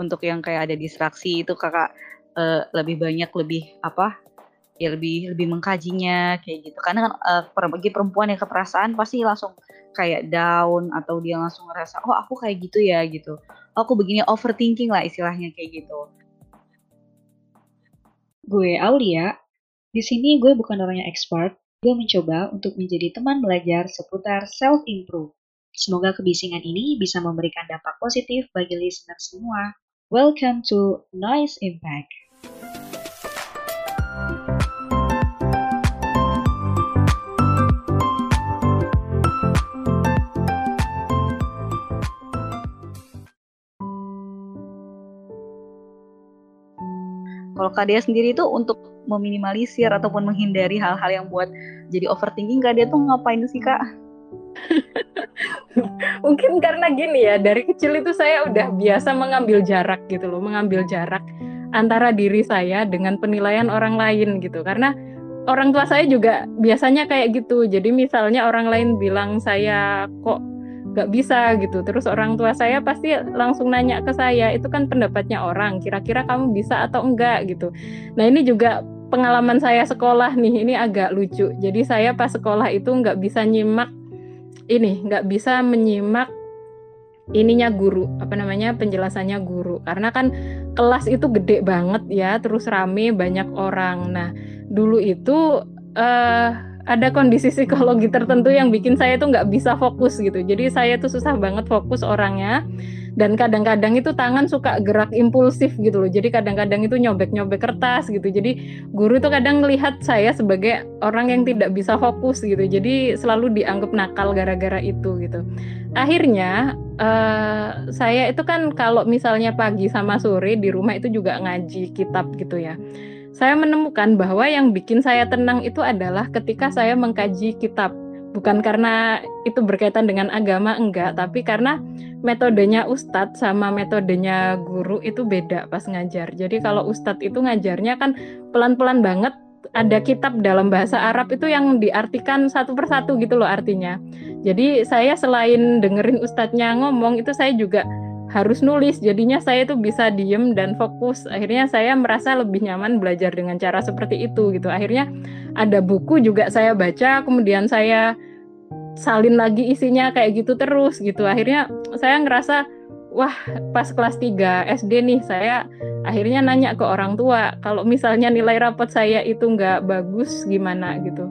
untuk yang kayak ada distraksi itu kakak uh, lebih banyak lebih apa ya lebih lebih mengkajinya kayak gitu. Karena kan uh, bagi perempuan yang keperasaan pasti langsung kayak down atau dia langsung ngerasa oh aku kayak gitu ya gitu. Oh, aku begini overthinking lah istilahnya kayak gitu. Gue Aulia di sini gue bukan orang yang expert. Gue mencoba untuk menjadi teman belajar seputar self improve Semoga kebisingan ini bisa memberikan dampak positif bagi listener semua. Welcome to Noise Impact. Kalau Kak Dea sendiri itu untuk meminimalisir ataupun menghindari hal-hal yang buat jadi overthinking, Kak Dea tuh ngapain sih Kak? Mungkin karena gini ya, dari kecil itu saya udah biasa mengambil jarak gitu loh, mengambil jarak antara diri saya dengan penilaian orang lain gitu. Karena orang tua saya juga biasanya kayak gitu. Jadi misalnya orang lain bilang saya kok gak bisa gitu. Terus orang tua saya pasti langsung nanya ke saya, itu kan pendapatnya orang, kira-kira kamu bisa atau enggak gitu. Nah ini juga pengalaman saya sekolah nih, ini agak lucu. Jadi saya pas sekolah itu nggak bisa nyimak ini nggak bisa menyimak ininya guru apa namanya penjelasannya guru. Karena kan kelas itu gede banget ya terus rame banyak orang. Nah dulu itu uh, ada kondisi psikologi tertentu yang bikin saya tuh nggak bisa fokus gitu. Jadi saya tuh susah banget fokus orangnya dan kadang-kadang itu tangan suka gerak impulsif gitu loh. Jadi kadang-kadang itu nyobek-nyobek kertas gitu. Jadi guru itu kadang melihat saya sebagai orang yang tidak bisa fokus gitu. Jadi selalu dianggap nakal gara-gara itu gitu. Akhirnya uh, saya itu kan kalau misalnya pagi sama sore di rumah itu juga ngaji kitab gitu ya. Saya menemukan bahwa yang bikin saya tenang itu adalah ketika saya mengkaji kitab bukan karena itu berkaitan dengan agama enggak. Tapi karena metodenya ustadz sama metodenya guru itu beda pas ngajar. Jadi kalau ustadz itu ngajarnya kan pelan-pelan banget. Ada kitab dalam bahasa Arab itu yang diartikan satu persatu gitu loh artinya. Jadi saya selain dengerin ustadznya ngomong itu saya juga harus nulis. Jadinya saya itu bisa diem dan fokus. Akhirnya saya merasa lebih nyaman belajar dengan cara seperti itu gitu. Akhirnya ada buku juga saya baca kemudian saya salin lagi isinya kayak gitu terus gitu. Akhirnya saya ngerasa wah pas kelas 3 SD nih saya akhirnya nanya ke orang tua kalau misalnya nilai rapot saya itu nggak bagus gimana? gitu.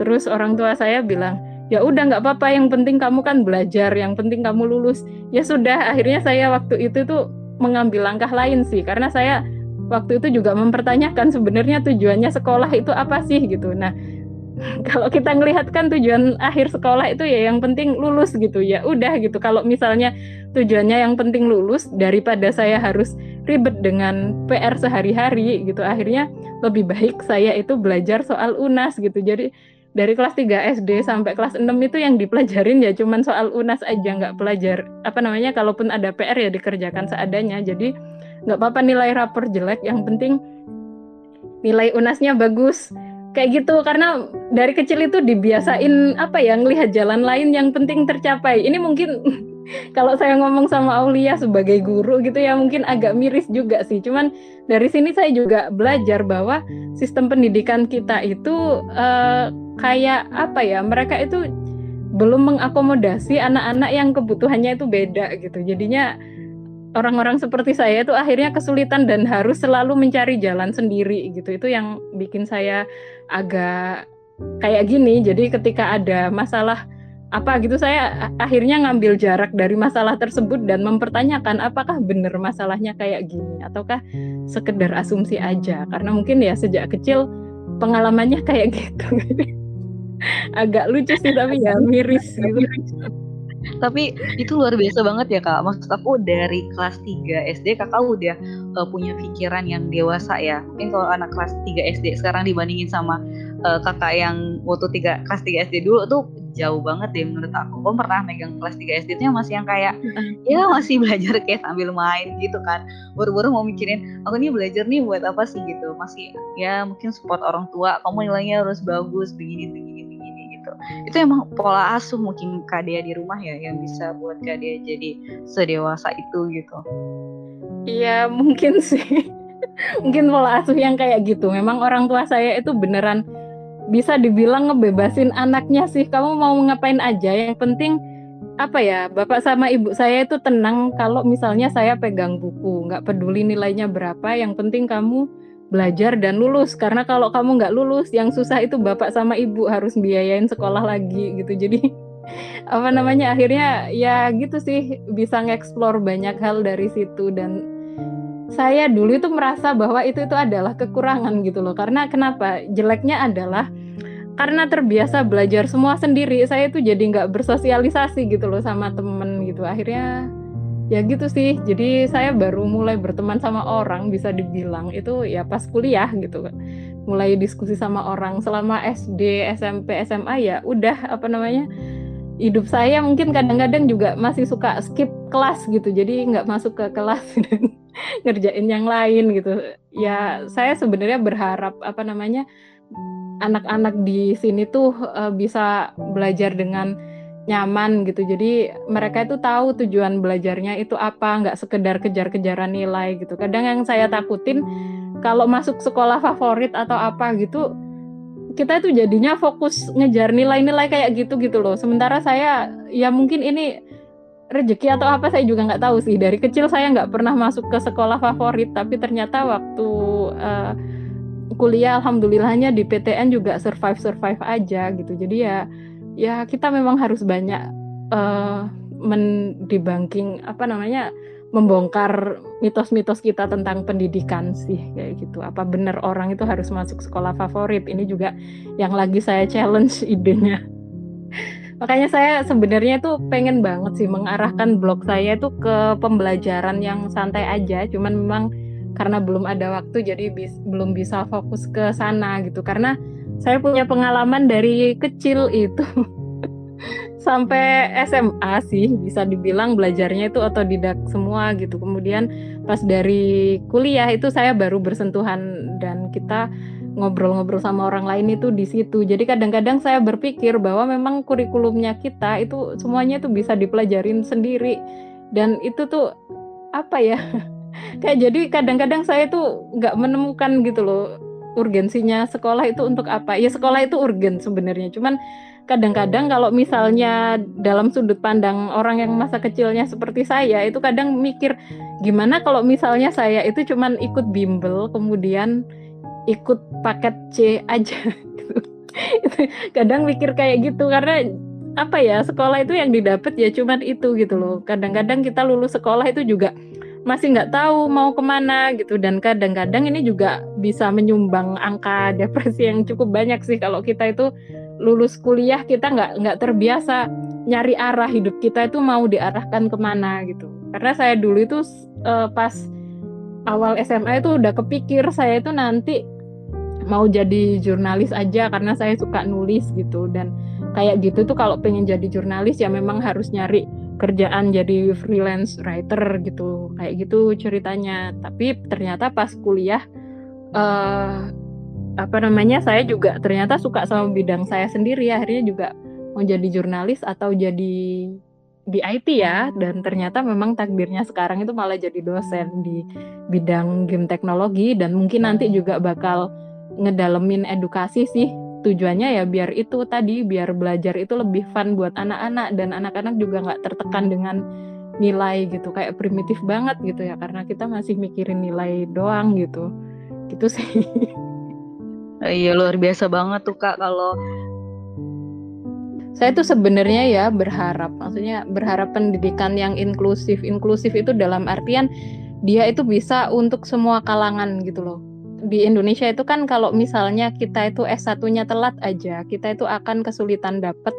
Terus orang tua saya bilang ya udah nggak apa-apa yang penting kamu kan belajar yang penting kamu lulus. Ya sudah akhirnya saya waktu itu tuh mengambil langkah lain sih karena saya waktu itu juga mempertanyakan sebenarnya tujuannya sekolah itu apa sih gitu. Nah kalau kita ngelihat kan tujuan akhir sekolah itu ya yang penting lulus gitu. Ya udah gitu. Kalau misalnya tujuannya yang penting lulus daripada saya harus ribet dengan PR sehari-hari gitu akhirnya lebih baik saya itu belajar soal UNAS gitu. Jadi dari kelas 3 SD sampai kelas 6 itu yang dipelajarin ya cuman soal UNAS aja nggak pelajar apa namanya kalaupun ada PR ya dikerjakan seadanya. Jadi nggak apa-apa nilai rapor jelek yang penting nilai UNASnya bagus kayak gitu karena dari kecil itu dibiasain apa ya ngelihat jalan lain yang penting tercapai ini mungkin kalau saya ngomong sama Aulia sebagai guru gitu ya mungkin agak miris juga sih. Cuman dari sini saya juga belajar bahwa sistem pendidikan kita itu uh, kayak apa ya? Mereka itu belum mengakomodasi anak-anak yang kebutuhannya itu beda gitu. Jadinya orang-orang seperti saya itu akhirnya kesulitan dan harus selalu mencari jalan sendiri gitu. Itu yang bikin saya agak kayak gini. Jadi ketika ada masalah apa gitu saya akhirnya ngambil jarak dari masalah tersebut dan mempertanyakan apakah benar masalahnya kayak gini ataukah sekedar asumsi aja karena mungkin ya sejak kecil pengalamannya kayak gitu agak lucu sih tapi ya miris gitu tapi itu luar biasa banget ya kak maksud aku dari kelas 3 SD kakak udah uh, punya pikiran yang dewasa ya mungkin kalau anak kelas 3 SD sekarang dibandingin sama uh, kakak yang waktu tiga kelas 3 SD dulu tuh jauh banget deh menurut aku. Gue pernah megang kelas 3 SD itu masih yang kayak ya masih belajar kayak sambil main gitu kan. Baru-baru mau mikirin aku nih belajar nih buat apa sih gitu. Masih ya mungkin support orang tua, kamu nilainya harus bagus begini begini. Itu emang pola asuh mungkin Kadea di rumah ya yang bisa buat Kadea jadi sedewasa itu gitu. Iya mungkin sih. Mungkin pola asuh yang kayak gitu. Memang orang tua saya itu beneran bisa dibilang ngebebasin anaknya sih. Kamu mau ngapain aja? Yang penting apa ya bapak sama ibu saya itu tenang. Kalau misalnya saya pegang buku nggak peduli nilainya berapa yang penting kamu belajar dan lulus. Karena kalau kamu nggak lulus yang susah itu bapak sama ibu harus biayain sekolah lagi gitu. Jadi apa namanya akhirnya ya gitu sih bisa ngeksplor banyak hal dari situ. Dan saya dulu itu merasa bahwa itu itu adalah kekurangan gitu loh. Karena kenapa? Jeleknya adalah karena terbiasa belajar semua sendiri saya itu jadi nggak bersosialisasi gitu loh sama temen gitu. Akhirnya ya gitu sih. Jadi saya baru mulai berteman sama orang bisa dibilang itu ya pas kuliah gitu. Mulai diskusi sama orang selama SD SMP SMA ya udah apa namanya hidup saya mungkin kadang-kadang juga masih suka skip kelas gitu. Jadi nggak masuk ke kelas dan ngerjain yang lain gitu. Ya saya sebenarnya berharap apa namanya anak-anak di sini tuh uh, bisa belajar dengan nyaman gitu jadi mereka itu tahu tujuan belajarnya itu apa nggak sekedar kejar-kejaran nilai gitu kadang yang saya takutin kalau masuk sekolah favorit atau apa gitu kita itu jadinya fokus ngejar nilai-nilai kayak gitu gitu loh. Sementara saya ya mungkin ini rezeki atau apa saya juga nggak tahu sih. Dari kecil saya nggak pernah masuk ke sekolah favorit, tapi ternyata waktu uh, kuliah alhamdulillahnya di PTN juga survive survive aja gitu. Jadi ya ya kita memang harus banyak uh, banking apa namanya membongkar mitos-mitos kita tentang pendidikan sih kayak gitu. Apa benar orang itu harus masuk sekolah favorit? Ini juga yang lagi saya challenge idenya. Makanya saya sebenarnya itu pengen banget sih mengarahkan blog saya itu ke pembelajaran yang santai aja. Cuman memang karena belum ada waktu jadi bis, belum bisa fokus ke sana gitu. Karena saya punya pengalaman dari kecil itu sampai SMA sih bisa dibilang belajarnya itu otodidak semua gitu. Kemudian pas dari kuliah itu saya baru bersentuhan dan kita ngobrol-ngobrol sama orang lain itu di situ. Jadi kadang-kadang saya berpikir bahwa memang kurikulumnya kita itu semuanya itu bisa dipelajarin sendiri dan itu tuh apa ya? Kayak jadi kadang-kadang saya tuh nggak menemukan gitu loh urgensinya sekolah itu untuk apa? Ya sekolah itu urgen sebenarnya, cuman kadang-kadang kalau misalnya dalam sudut pandang orang yang masa kecilnya seperti saya itu kadang mikir gimana kalau misalnya saya itu cuman ikut bimbel kemudian ikut paket C aja gitu. kadang mikir kayak gitu karena apa ya sekolah itu yang didapat ya cuman itu gitu loh kadang-kadang kita lulus sekolah itu juga masih nggak tahu mau ke mana gitu. Dan kadang-kadang ini juga bisa menyumbang angka depresi yang cukup banyak sih. Kalau kita itu lulus kuliah kita nggak nggak terbiasa nyari arah hidup kita itu mau diarahkan ke mana gitu. Karena saya dulu itu uh, pas awal SMA itu udah kepikir saya itu nanti mau jadi jurnalis aja karena saya suka nulis gitu. Dan kayak gitu tuh kalau pengen jadi jurnalis ya memang harus nyari kerjaan jadi freelance writer gitu kayak gitu ceritanya. Tapi ternyata pas kuliah uh, apa namanya saya juga ternyata suka sama bidang saya sendiri. Akhirnya juga mau jadi jurnalis atau jadi di IT ya. Dan ternyata memang takdirnya sekarang itu malah jadi dosen di bidang game teknologi. Dan mungkin nanti juga bakal ngedalemin edukasi sih tujuannya ya biar itu tadi biar belajar itu lebih fun buat anak-anak dan anak-anak juga nggak tertekan dengan nilai gitu kayak primitif banget gitu ya karena kita masih mikirin nilai doang gitu gitu sih Iya luar biasa banget tuh kak kalau saya tuh sebenarnya ya berharap, maksudnya berharap pendidikan yang inklusif. Inklusif itu dalam artian dia itu bisa untuk semua kalangan gitu loh. Di Indonesia itu kan kalau misalnya kita itu S1-nya telat aja, kita itu akan kesulitan dapat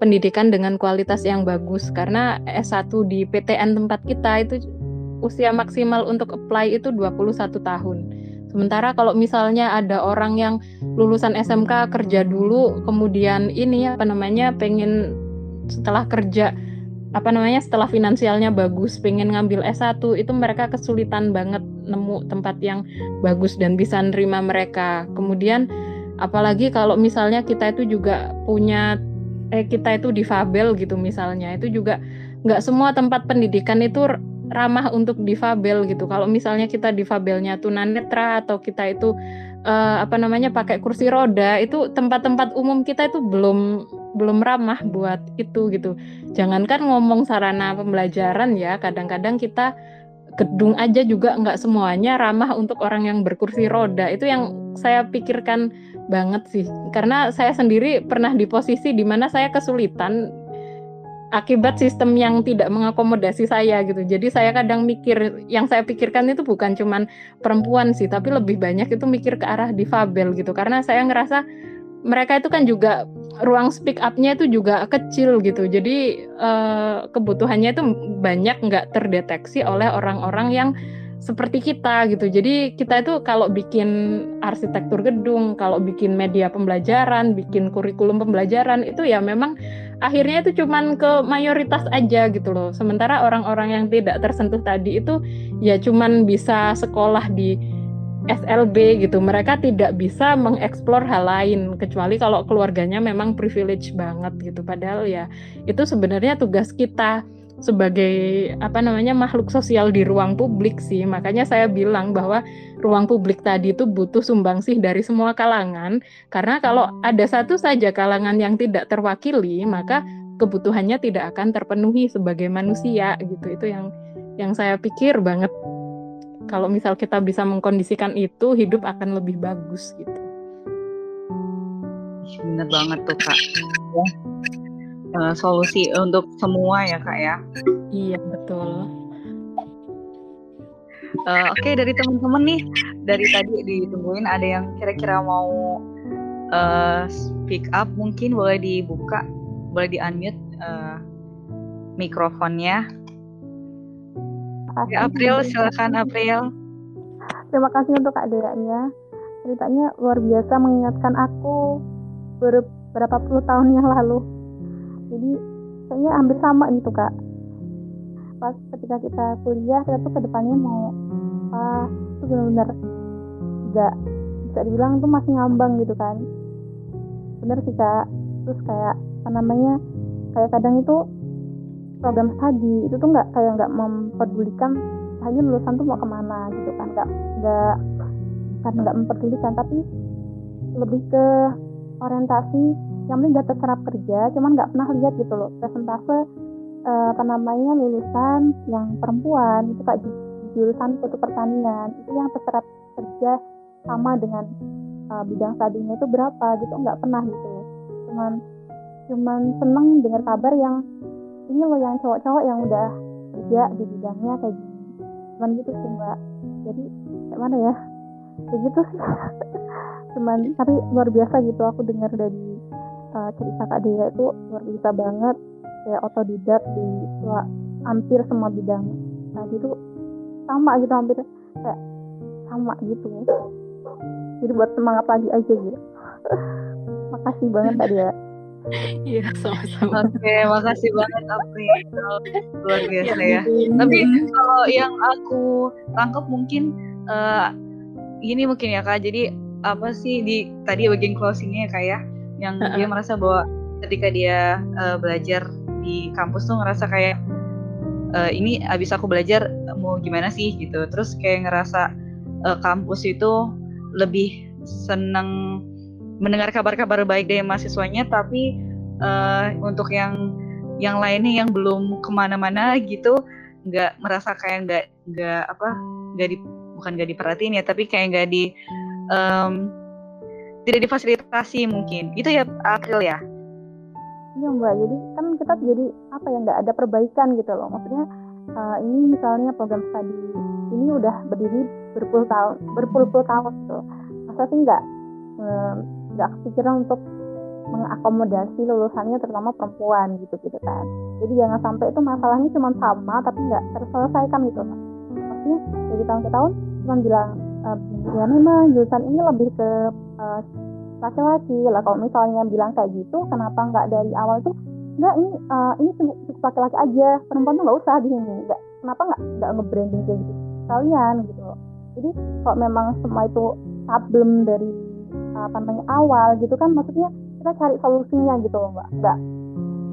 pendidikan dengan kualitas yang bagus karena S1 di PTN tempat kita itu usia maksimal untuk apply itu 21 tahun. Sementara kalau misalnya ada orang yang lulusan SMK kerja dulu, kemudian ini apa namanya pengen setelah kerja apa namanya setelah finansialnya bagus pengen ngambil S1 itu mereka kesulitan banget nemu tempat yang bagus dan bisa nerima mereka. Kemudian apalagi kalau misalnya kita itu juga punya eh kita itu difabel gitu misalnya itu juga nggak semua tempat pendidikan itu ramah untuk difabel gitu. Kalau misalnya kita difabelnya tunanetra atau kita itu uh, apa namanya pakai kursi roda, itu tempat-tempat umum kita itu belum belum ramah buat itu gitu. Jangankan ngomong sarana pembelajaran ya, kadang-kadang kita gedung aja juga nggak semuanya ramah untuk orang yang berkursi roda. Itu yang saya pikirkan banget sih. Karena saya sendiri pernah di posisi di mana saya kesulitan akibat sistem yang tidak mengakomodasi saya gitu. Jadi saya kadang mikir yang saya pikirkan itu bukan cuman perempuan sih, tapi lebih banyak itu mikir ke arah difabel gitu. Karena saya ngerasa mereka itu kan juga ruang speak up-nya itu juga kecil gitu. Jadi uh, kebutuhannya itu banyak nggak terdeteksi oleh orang-orang yang seperti kita gitu. Jadi kita itu kalau bikin arsitektur gedung, kalau bikin media pembelajaran, bikin kurikulum pembelajaran itu ya memang akhirnya itu cuman ke mayoritas aja gitu loh. Sementara orang-orang yang tidak tersentuh tadi itu ya cuman bisa sekolah di SLB gitu. Mereka tidak bisa mengeksplor hal lain kecuali kalau keluarganya memang privilege banget gitu. Padahal ya itu sebenarnya tugas kita sebagai apa namanya makhluk sosial di ruang publik sih. Makanya saya bilang bahwa ruang publik tadi itu butuh sumbangsih dari semua kalangan karena kalau ada satu saja kalangan yang tidak terwakili, maka kebutuhannya tidak akan terpenuhi sebagai manusia gitu. Itu yang yang saya pikir banget. Kalau misal kita bisa mengkondisikan itu, hidup akan lebih bagus gitu. Bener banget tuh kak. Uh, solusi untuk semua ya kak ya. Iya betul. Uh, Oke okay, dari teman-teman nih dari tadi ditungguin ada yang kira-kira mau uh, speak up mungkin boleh dibuka boleh di unmute uh, mikrofonnya. Ya, April silakan April. Terima kasih untuk Kak Dea Ceritanya luar biasa mengingatkan aku beberapa puluh tahun yang lalu jadi kayaknya hampir sama gitu kak. Pas ketika kita kuliah kita tuh ke depannya mau apa itu benar-benar nggak bisa dibilang tuh masih ngambang gitu kan. Bener sih kak. Terus kayak apa namanya kayak kadang itu program studi itu tuh nggak kayak nggak memperdulikan hanya lulusan tuh mau ke mana gitu kan. Nggak nggak kan nggak memperdulikan tapi lebih ke orientasi yang penting udah terserap kerja cuman nggak pernah lihat gitu loh presentase uh, apa namanya lulusan yang perempuan itu kayak jurusan foto pertanian. Itu yang terserap kerja sama dengan uh, bidang studinya itu berapa gitu nggak pernah gitu cuman cuman seneng dengar kabar yang ini loh yang cowok-cowok yang udah kerja di bidangnya kayak gini. Cuman gitu sih mbak. Jadi kayak mana ya? Kayak gitu sih. Cuman tapi luar biasa gitu aku dengar dari uh, cerita Kak Dea itu luar biasa banget kayak otodidak di wah, hampir semua bidang tadi itu sama gitu hampir kayak sama gitu jadi buat semangat lagi aja gitu makasih banget Kak Dea Iya, sama-sama. Oke, makasih banget April. Luar biasa ya. Tapi kalau yang aku tangkap mungkin uh, ini mungkin ya Kak. Jadi apa sih di tadi bagian closingnya ya Kak ya? Yang uh -uh. dia merasa bahwa ketika dia uh, belajar di kampus tuh ngerasa kayak uh, ini abis aku belajar mau gimana sih gitu terus kayak ngerasa uh, kampus itu lebih seneng mendengar kabar-kabar baik dari mahasiswanya tapi uh, untuk yang yang lainnya yang belum ke mana-mana gitu nggak merasa kayak nggak nggak apa nggak di bukan nggak diperhatiin ya tapi kayak nggak di um, tidak difasilitasi mungkin. Itu ya April ya? Iya mbak. Jadi kan kita jadi apa ya nggak ada perbaikan gitu loh. Maksudnya uh, ini misalnya program studi ini udah berdiri berpuluh tahun berpuluh-puluh tahun gitu. Masa sih nggak eh, nggak uh, kepikiran untuk mengakomodasi lulusannya terutama perempuan gitu gitu kan. Jadi jangan sampai itu masalahnya cuma sama tapi nggak terselesaikan gitu maksudnya dari tahun ke tahun cuma bilang uh, ya memang jurusan ini lebih ke uh, laki-laki lah kalau misalnya bilang kayak gitu kenapa nggak dari awal tuh nggak ini uh, ini cukup, cukup laki-laki aja perempuan tuh nggak usah di sini nggak kenapa nggak nggak nge-branding kayak gitu kalian gitu jadi kalau memang semua itu problem dari apa namanya awal gitu kan maksudnya kita cari solusinya gitu loh mbak. Nggak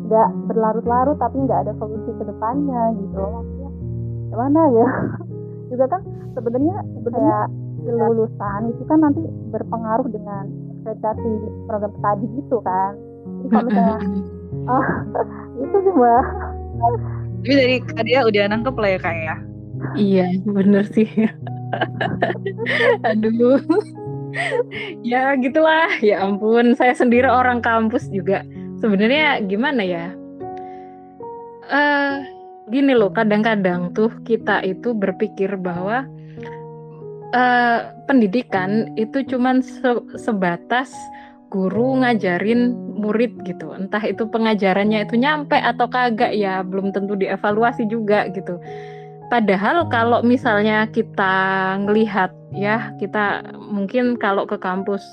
nggak berlarut-larut tapi nggak ada solusi ke depannya gitu loh maksudnya. Ya mana ya? Juga kan sebenarnya kayak lulusan itu kan nanti berpengaruh dengan akreditasi program tadi gitu kan. Jadi kalau misalnya oh, itu sih mbak. Tapi dari Kadia udah nangkep lah ya kak ya? Iya bener sih. Aduh. Ya gitulah. Ya ampun saya sendiri orang kampus juga. Sebenarnya gimana ya? Uh, gini loh kadang-kadang tuh kita itu berpikir bahwa uh, pendidikan itu cuman se sebatas guru ngajarin murid gitu. Entah itu pengajarannya itu nyampe atau kagak ya belum tentu dievaluasi juga gitu. Padahal kalau misalnya kita ngelihat ya kita mungkin kalau ke kampus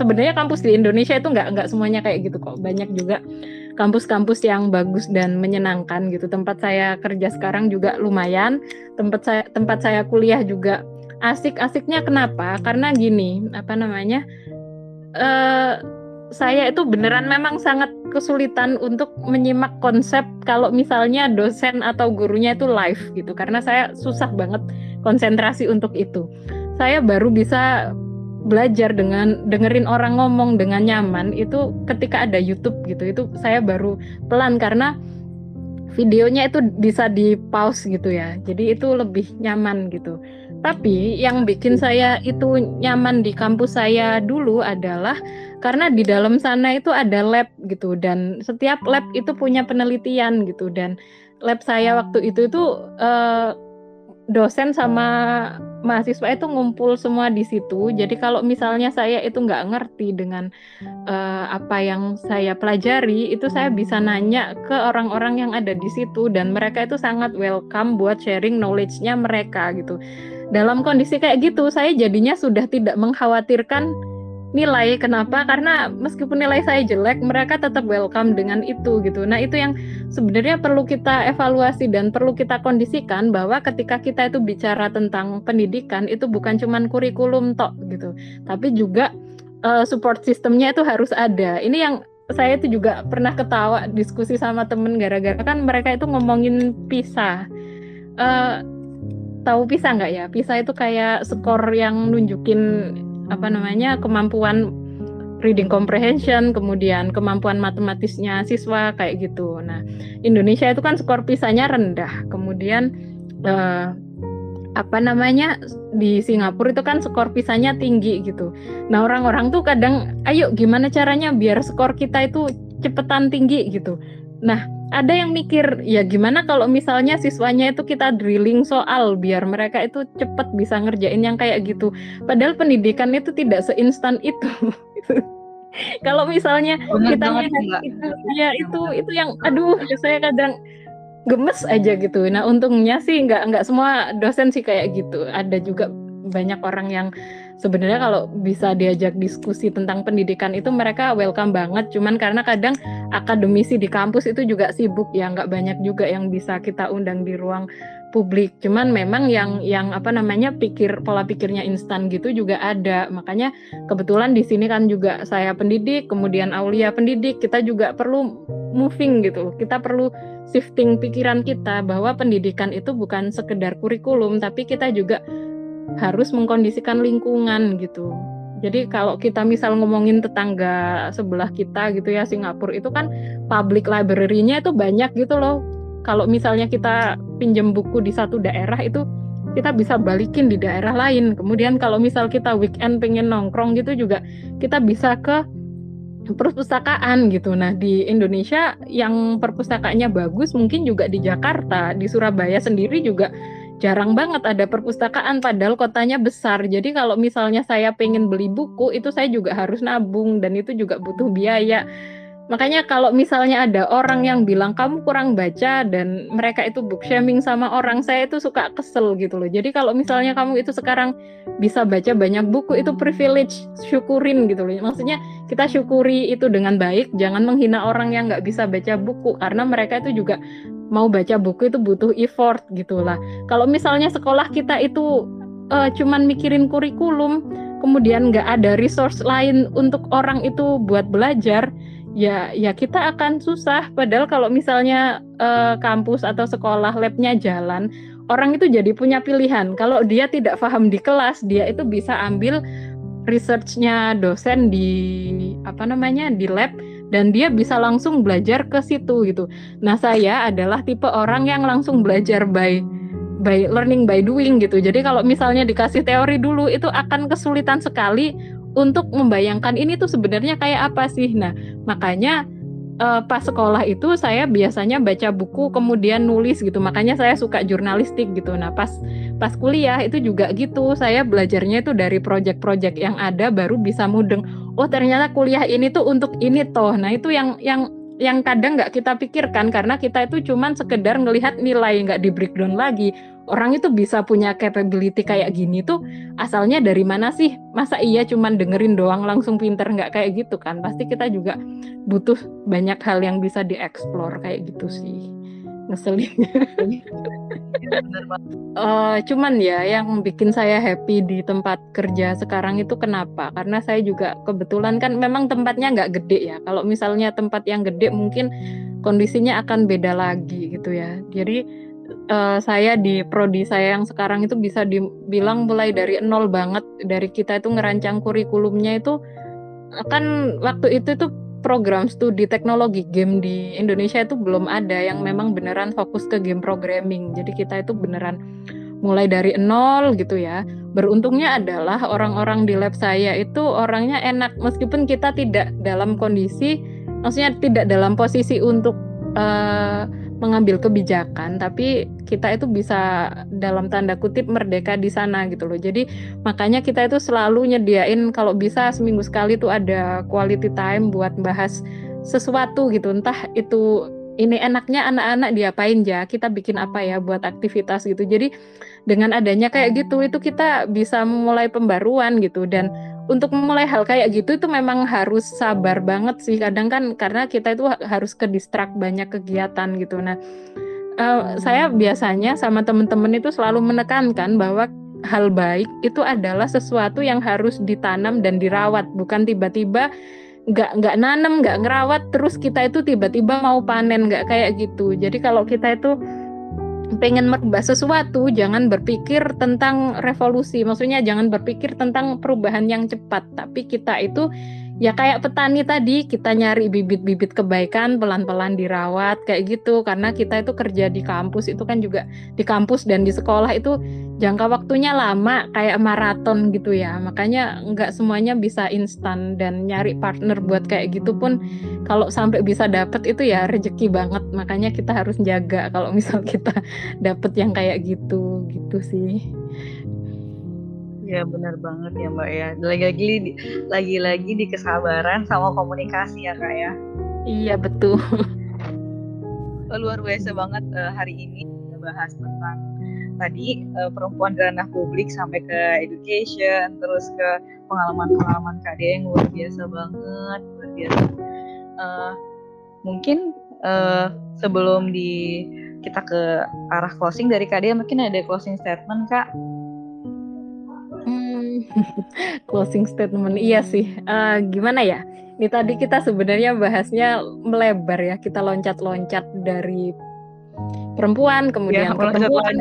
sebenarnya kampus di Indonesia itu nggak nggak semuanya kayak gitu kok. Banyak juga kampus-kampus yang bagus dan menyenangkan gitu. Tempat saya kerja sekarang juga lumayan. Tempat saya tempat saya kuliah juga asik-asiknya kenapa? Karena gini, apa namanya? Uh, saya itu beneran memang sangat kesulitan untuk menyimak konsep kalau misalnya dosen atau gurunya itu live gitu karena saya susah banget konsentrasi untuk itu. Saya baru bisa belajar dengan dengerin orang ngomong dengan nyaman itu ketika ada YouTube gitu. Itu saya baru pelan karena videonya itu bisa di pause gitu ya. Jadi itu lebih nyaman gitu. Tapi yang bikin saya itu nyaman di kampus saya dulu adalah karena di dalam sana itu ada lab gitu dan setiap lab itu punya penelitian gitu. Dan lab saya waktu itu itu uh, dosen sama mahasiswa itu ngumpul semua di situ. Jadi kalau misalnya saya itu nggak ngerti dengan uh, apa yang saya pelajari, itu saya bisa nanya ke orang-orang yang ada di situ. Dan mereka itu sangat welcome buat sharing knowledge-nya mereka gitu dalam kondisi kayak gitu saya jadinya sudah tidak mengkhawatirkan nilai. Kenapa? Karena meskipun nilai saya jelek mereka tetap welcome dengan itu gitu. Nah itu yang sebenarnya perlu kita evaluasi dan perlu kita kondisikan bahwa ketika kita itu bicara tentang pendidikan itu bukan cuman kurikulum tok gitu. Tapi juga uh, support sistemnya itu harus ada. Ini yang saya itu juga pernah ketawa diskusi sama temen gara-gara kan mereka itu ngomongin pisah. Uh, tahu PISA nggak ya? PISA itu kayak skor yang nunjukin apa namanya kemampuan reading comprehension, kemudian kemampuan matematisnya siswa kayak gitu. Nah, Indonesia itu kan skor PISA-nya rendah. Kemudian eh, apa namanya di Singapura itu kan skor PISA-nya tinggi gitu. Nah, orang-orang tuh kadang ayo gimana caranya biar skor kita itu cepetan tinggi gitu. Nah, ada yang mikir ya gimana kalau misalnya siswanya itu kita drilling soal biar mereka itu cepat bisa ngerjain yang kayak gitu. Padahal pendidikan itu tidak seinstan itu. kalau misalnya Benar kita lihat itu ya itu itu yang aduh saya kadang gemes aja gitu. Nah untungnya sih nggak nggak semua dosen sih kayak gitu. Ada juga banyak orang yang sebenarnya kalau bisa diajak diskusi tentang pendidikan itu mereka welcome banget. Cuman karena kadang akademisi di kampus itu juga sibuk ya nggak banyak juga yang bisa kita undang di ruang publik. Cuman memang yang yang apa namanya pikir pola pikirnya instan gitu juga ada. Makanya kebetulan di sini kan juga saya pendidik kemudian Aulia pendidik kita juga perlu moving gitu. Kita perlu shifting pikiran kita bahwa pendidikan itu bukan sekedar kurikulum tapi kita juga harus mengkondisikan lingkungan gitu. Jadi kalau kita misal ngomongin tetangga sebelah kita gitu ya Singapura itu kan public library-nya itu banyak gitu loh. Kalau misalnya kita pinjam buku di satu daerah itu kita bisa balikin di daerah lain. Kemudian kalau misal kita weekend pengen nongkrong gitu juga kita bisa ke perpustakaan gitu. Nah, di Indonesia yang perpustakaannya bagus mungkin juga di Jakarta, di Surabaya sendiri juga jarang banget ada perpustakaan padahal kotanya besar. Jadi kalau misalnya saya pengen beli buku itu saya juga harus nabung dan itu juga butuh biaya. Makanya kalau misalnya ada orang yang bilang kamu kurang baca dan mereka itu book shaming sama orang, saya itu suka kesel gitu loh. Jadi kalau misalnya kamu itu sekarang bisa baca banyak buku itu privilege, syukurin gitu loh. Maksudnya kita syukuri itu dengan baik, jangan menghina orang yang nggak bisa baca buku karena mereka itu juga mau baca buku itu butuh effort gitulah. Kalau misalnya sekolah kita itu uh, cuman mikirin kurikulum, kemudian nggak ada resource lain untuk orang itu buat belajar, ya ya kita akan susah. Padahal kalau misalnya uh, kampus atau sekolah labnya jalan, orang itu jadi punya pilihan. Kalau dia tidak paham di kelas, dia itu bisa ambil researchnya dosen di apa namanya di lab dan dia bisa langsung belajar ke situ gitu. Nah saya adalah tipe orang yang langsung belajar by by learning by doing gitu. Jadi kalau misalnya dikasih teori dulu itu akan kesulitan sekali untuk membayangkan ini tuh sebenarnya kayak apa sih. Nah makanya uh, pas sekolah itu saya biasanya baca buku kemudian nulis gitu makanya saya suka jurnalistik gitu nah pas pas kuliah itu juga gitu saya belajarnya itu dari project-project yang ada baru bisa mudeng oh ternyata kuliah ini tuh untuk ini toh nah itu yang yang yang kadang nggak kita pikirkan karena kita itu cuman sekedar ngelihat nilai nggak di breakdown lagi orang itu bisa punya capability kayak gini tuh asalnya dari mana sih? Masa iya cuman dengerin doang langsung pinter nggak kayak gitu kan? Pasti kita juga butuh banyak hal yang bisa dieksplor kayak gitu sih. Ngeselin. uh, cuman ya yang bikin saya happy di tempat kerja sekarang itu kenapa? Karena saya juga kebetulan kan memang tempatnya nggak gede ya. Kalau misalnya tempat yang gede mungkin kondisinya akan beda lagi gitu ya. Jadi uh, saya di prodi saya yang sekarang itu bisa dibilang mulai dari nol banget dari kita itu ngerancang kurikulumnya itu kan waktu itu tuh program studi teknologi game di Indonesia itu belum ada yang memang beneran fokus ke game programming. Jadi kita itu beneran mulai dari nol gitu ya. Beruntungnya adalah orang-orang di lab saya itu orangnya enak. Meskipun kita tidak dalam kondisi maksudnya tidak dalam posisi untuk uh, mengambil kebijakan tapi kita itu bisa dalam tanda kutip merdeka di sana gitu loh. Jadi makanya kita itu selalu nyediain kalau bisa seminggu sekali tuh ada quality time buat bahas sesuatu gitu. Entah itu ini enaknya anak-anak diapain ya kita bikin apa ya buat aktivitas gitu. Jadi dengan adanya kayak gitu itu kita bisa memulai pembaruan gitu. Dan untuk memulai hal kayak gitu itu memang harus sabar banget sih. Kadang kan karena kita itu harus ke distrak banyak kegiatan gitu. Nah uh, saya biasanya sama teman-teman itu selalu menekankan bahwa hal baik itu adalah sesuatu yang harus ditanam dan dirawat. Bukan tiba-tiba nggak nggak nanam nggak ngerawat terus kita itu tiba-tiba mau panen nggak kayak gitu. Jadi kalau kita itu pengen merubah sesuatu, jangan berpikir tentang revolusi. Maksudnya jangan berpikir tentang perubahan yang cepat, tapi kita itu ya kayak petani tadi kita nyari bibit-bibit kebaikan pelan-pelan dirawat kayak gitu. Karena kita itu kerja di kampus itu kan juga di kampus dan di sekolah itu jangka waktunya lama kayak maraton gitu ya. Makanya nggak semuanya bisa instan dan nyari partner buat kayak gitu pun kalau sampai bisa dapet itu ya rezeki banget. Makanya kita harus jaga kalau misal kita dapet yang kayak gitu gitu sih Ya benar banget ya Mbak ya. Lagi-lagi lagi-lagi di kesabaran sama komunikasi ya Kak ya. Iya betul. Luar biasa banget uh, hari ini kita bahas tentang tadi uh, perempuan di ranah publik sampai ke education terus ke pengalaman-pengalaman Kak Dea yang luar biasa banget, luar biasa. Uh, mungkin uh, sebelum di kita ke arah closing dari Kak Dea mungkin ada closing statement Kak Closing statement iya sih. Uh, gimana ya? Ini tadi kita sebenarnya bahasnya melebar ya. Kita loncat-loncat dari perempuan kemudian ya, perempuan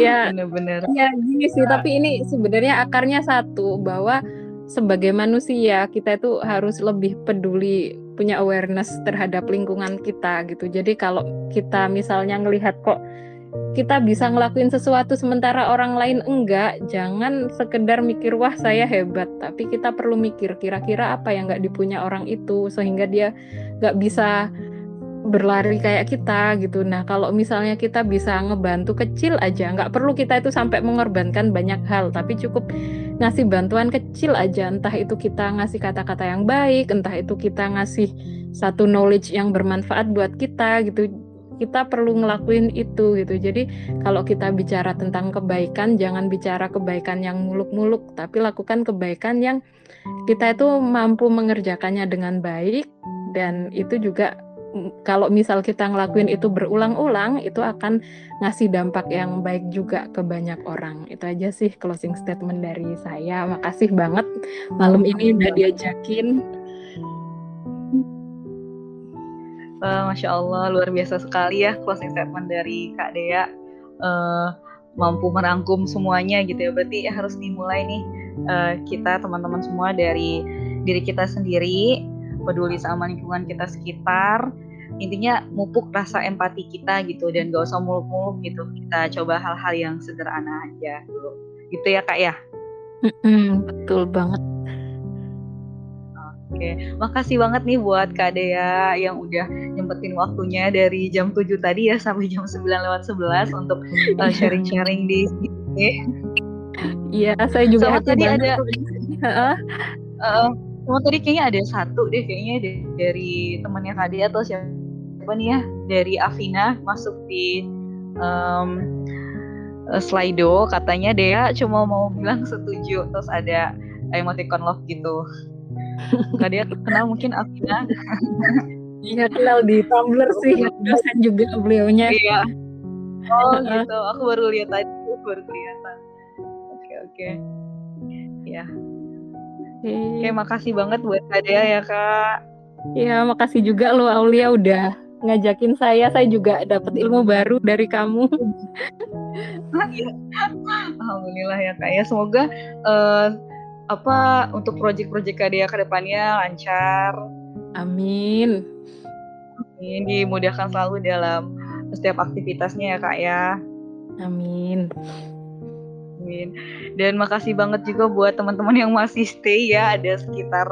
ya benar-benar ya gini sih tapi ini sebenarnya akarnya satu bahwa sebagai manusia kita itu harus lebih peduli punya awareness terhadap lingkungan kita gitu jadi kalau kita misalnya ngelihat kok kita bisa ngelakuin sesuatu sementara orang lain enggak, jangan sekedar mikir wah saya hebat, tapi kita perlu mikir kira-kira apa yang nggak dipunya orang itu sehingga dia nggak bisa berlari kayak kita gitu. Nah kalau misalnya kita bisa ngebantu kecil aja, nggak perlu kita itu sampai mengorbankan banyak hal, tapi cukup ngasih bantuan kecil aja. Entah itu kita ngasih kata-kata yang baik, entah itu kita ngasih satu knowledge yang bermanfaat buat kita gitu kita perlu ngelakuin itu gitu. Jadi kalau kita bicara tentang kebaikan, jangan bicara kebaikan yang muluk-muluk, tapi lakukan kebaikan yang kita itu mampu mengerjakannya dengan baik dan itu juga kalau misal kita ngelakuin itu berulang-ulang itu akan ngasih dampak yang baik juga ke banyak orang. Itu aja sih closing statement dari saya. Makasih banget malam ini udah diajakin Uh, Masya Allah, luar biasa sekali ya closing statement dari Kak Dea. Uh, mampu merangkum semuanya gitu ya. Berarti harus dimulai nih uh, kita teman-teman semua dari diri kita sendiri, peduli sama lingkungan kita sekitar. Intinya mupuk rasa empati kita gitu dan gak usah muluk-muluk gitu. Kita coba hal-hal yang sederhana aja dulu. Gitu ya Kak ya? Mm-mm, betul banget. Oke, makasih banget nih buat Kak Dea yang udah nyempetin waktunya dari jam 7 tadi ya sampai jam 9 lewat 11 untuk uh, sharing-sharing di sini. Iya, saya juga sama tadi ada uh, sama tadi kayaknya ada satu deh kayaknya dari temannya Kak Dea atau siapa nih ya dari Avina masuk di um, Slido katanya Dea cuma mau bilang setuju terus ada emoticon love gitu. Kak dia kenal mungkin Afina. Iya kenal di Tumblr sih, dosen juga beliaunya. Iya. Oh gitu, aku baru lihat tadi, baru kelihatan. Oke oke. Ya. Oke, makasih banget buat Kak Dea ya Kak. Iya, makasih juga lo Aulia udah ngajakin saya. Saya juga dapat ilmu baru dari kamu. Alhamdulillah ya Kak ya. Semoga uh, apa untuk proyek-proyek Kadea ke depannya lancar. Amin. Amin. Dimudahkan selalu dalam setiap aktivitasnya ya Kak ya. Amin. Amin. Dan makasih banget juga buat teman-teman yang masih stay ya. Ada sekitar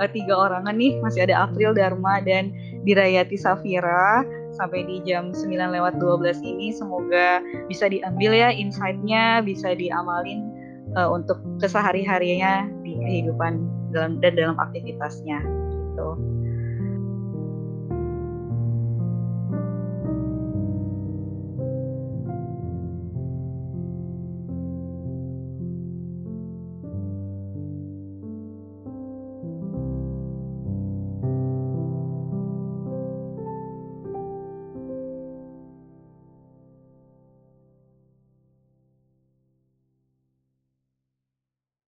uh, tiga orangan nih. Masih ada April Dharma dan Dirayati Safira sampai di jam 9 lewat 12 ini semoga bisa diambil ya insight-nya, bisa diamalin uh, untuk kesehari-harinya di kehidupan dalam dan dalam aktivitasnya gitu.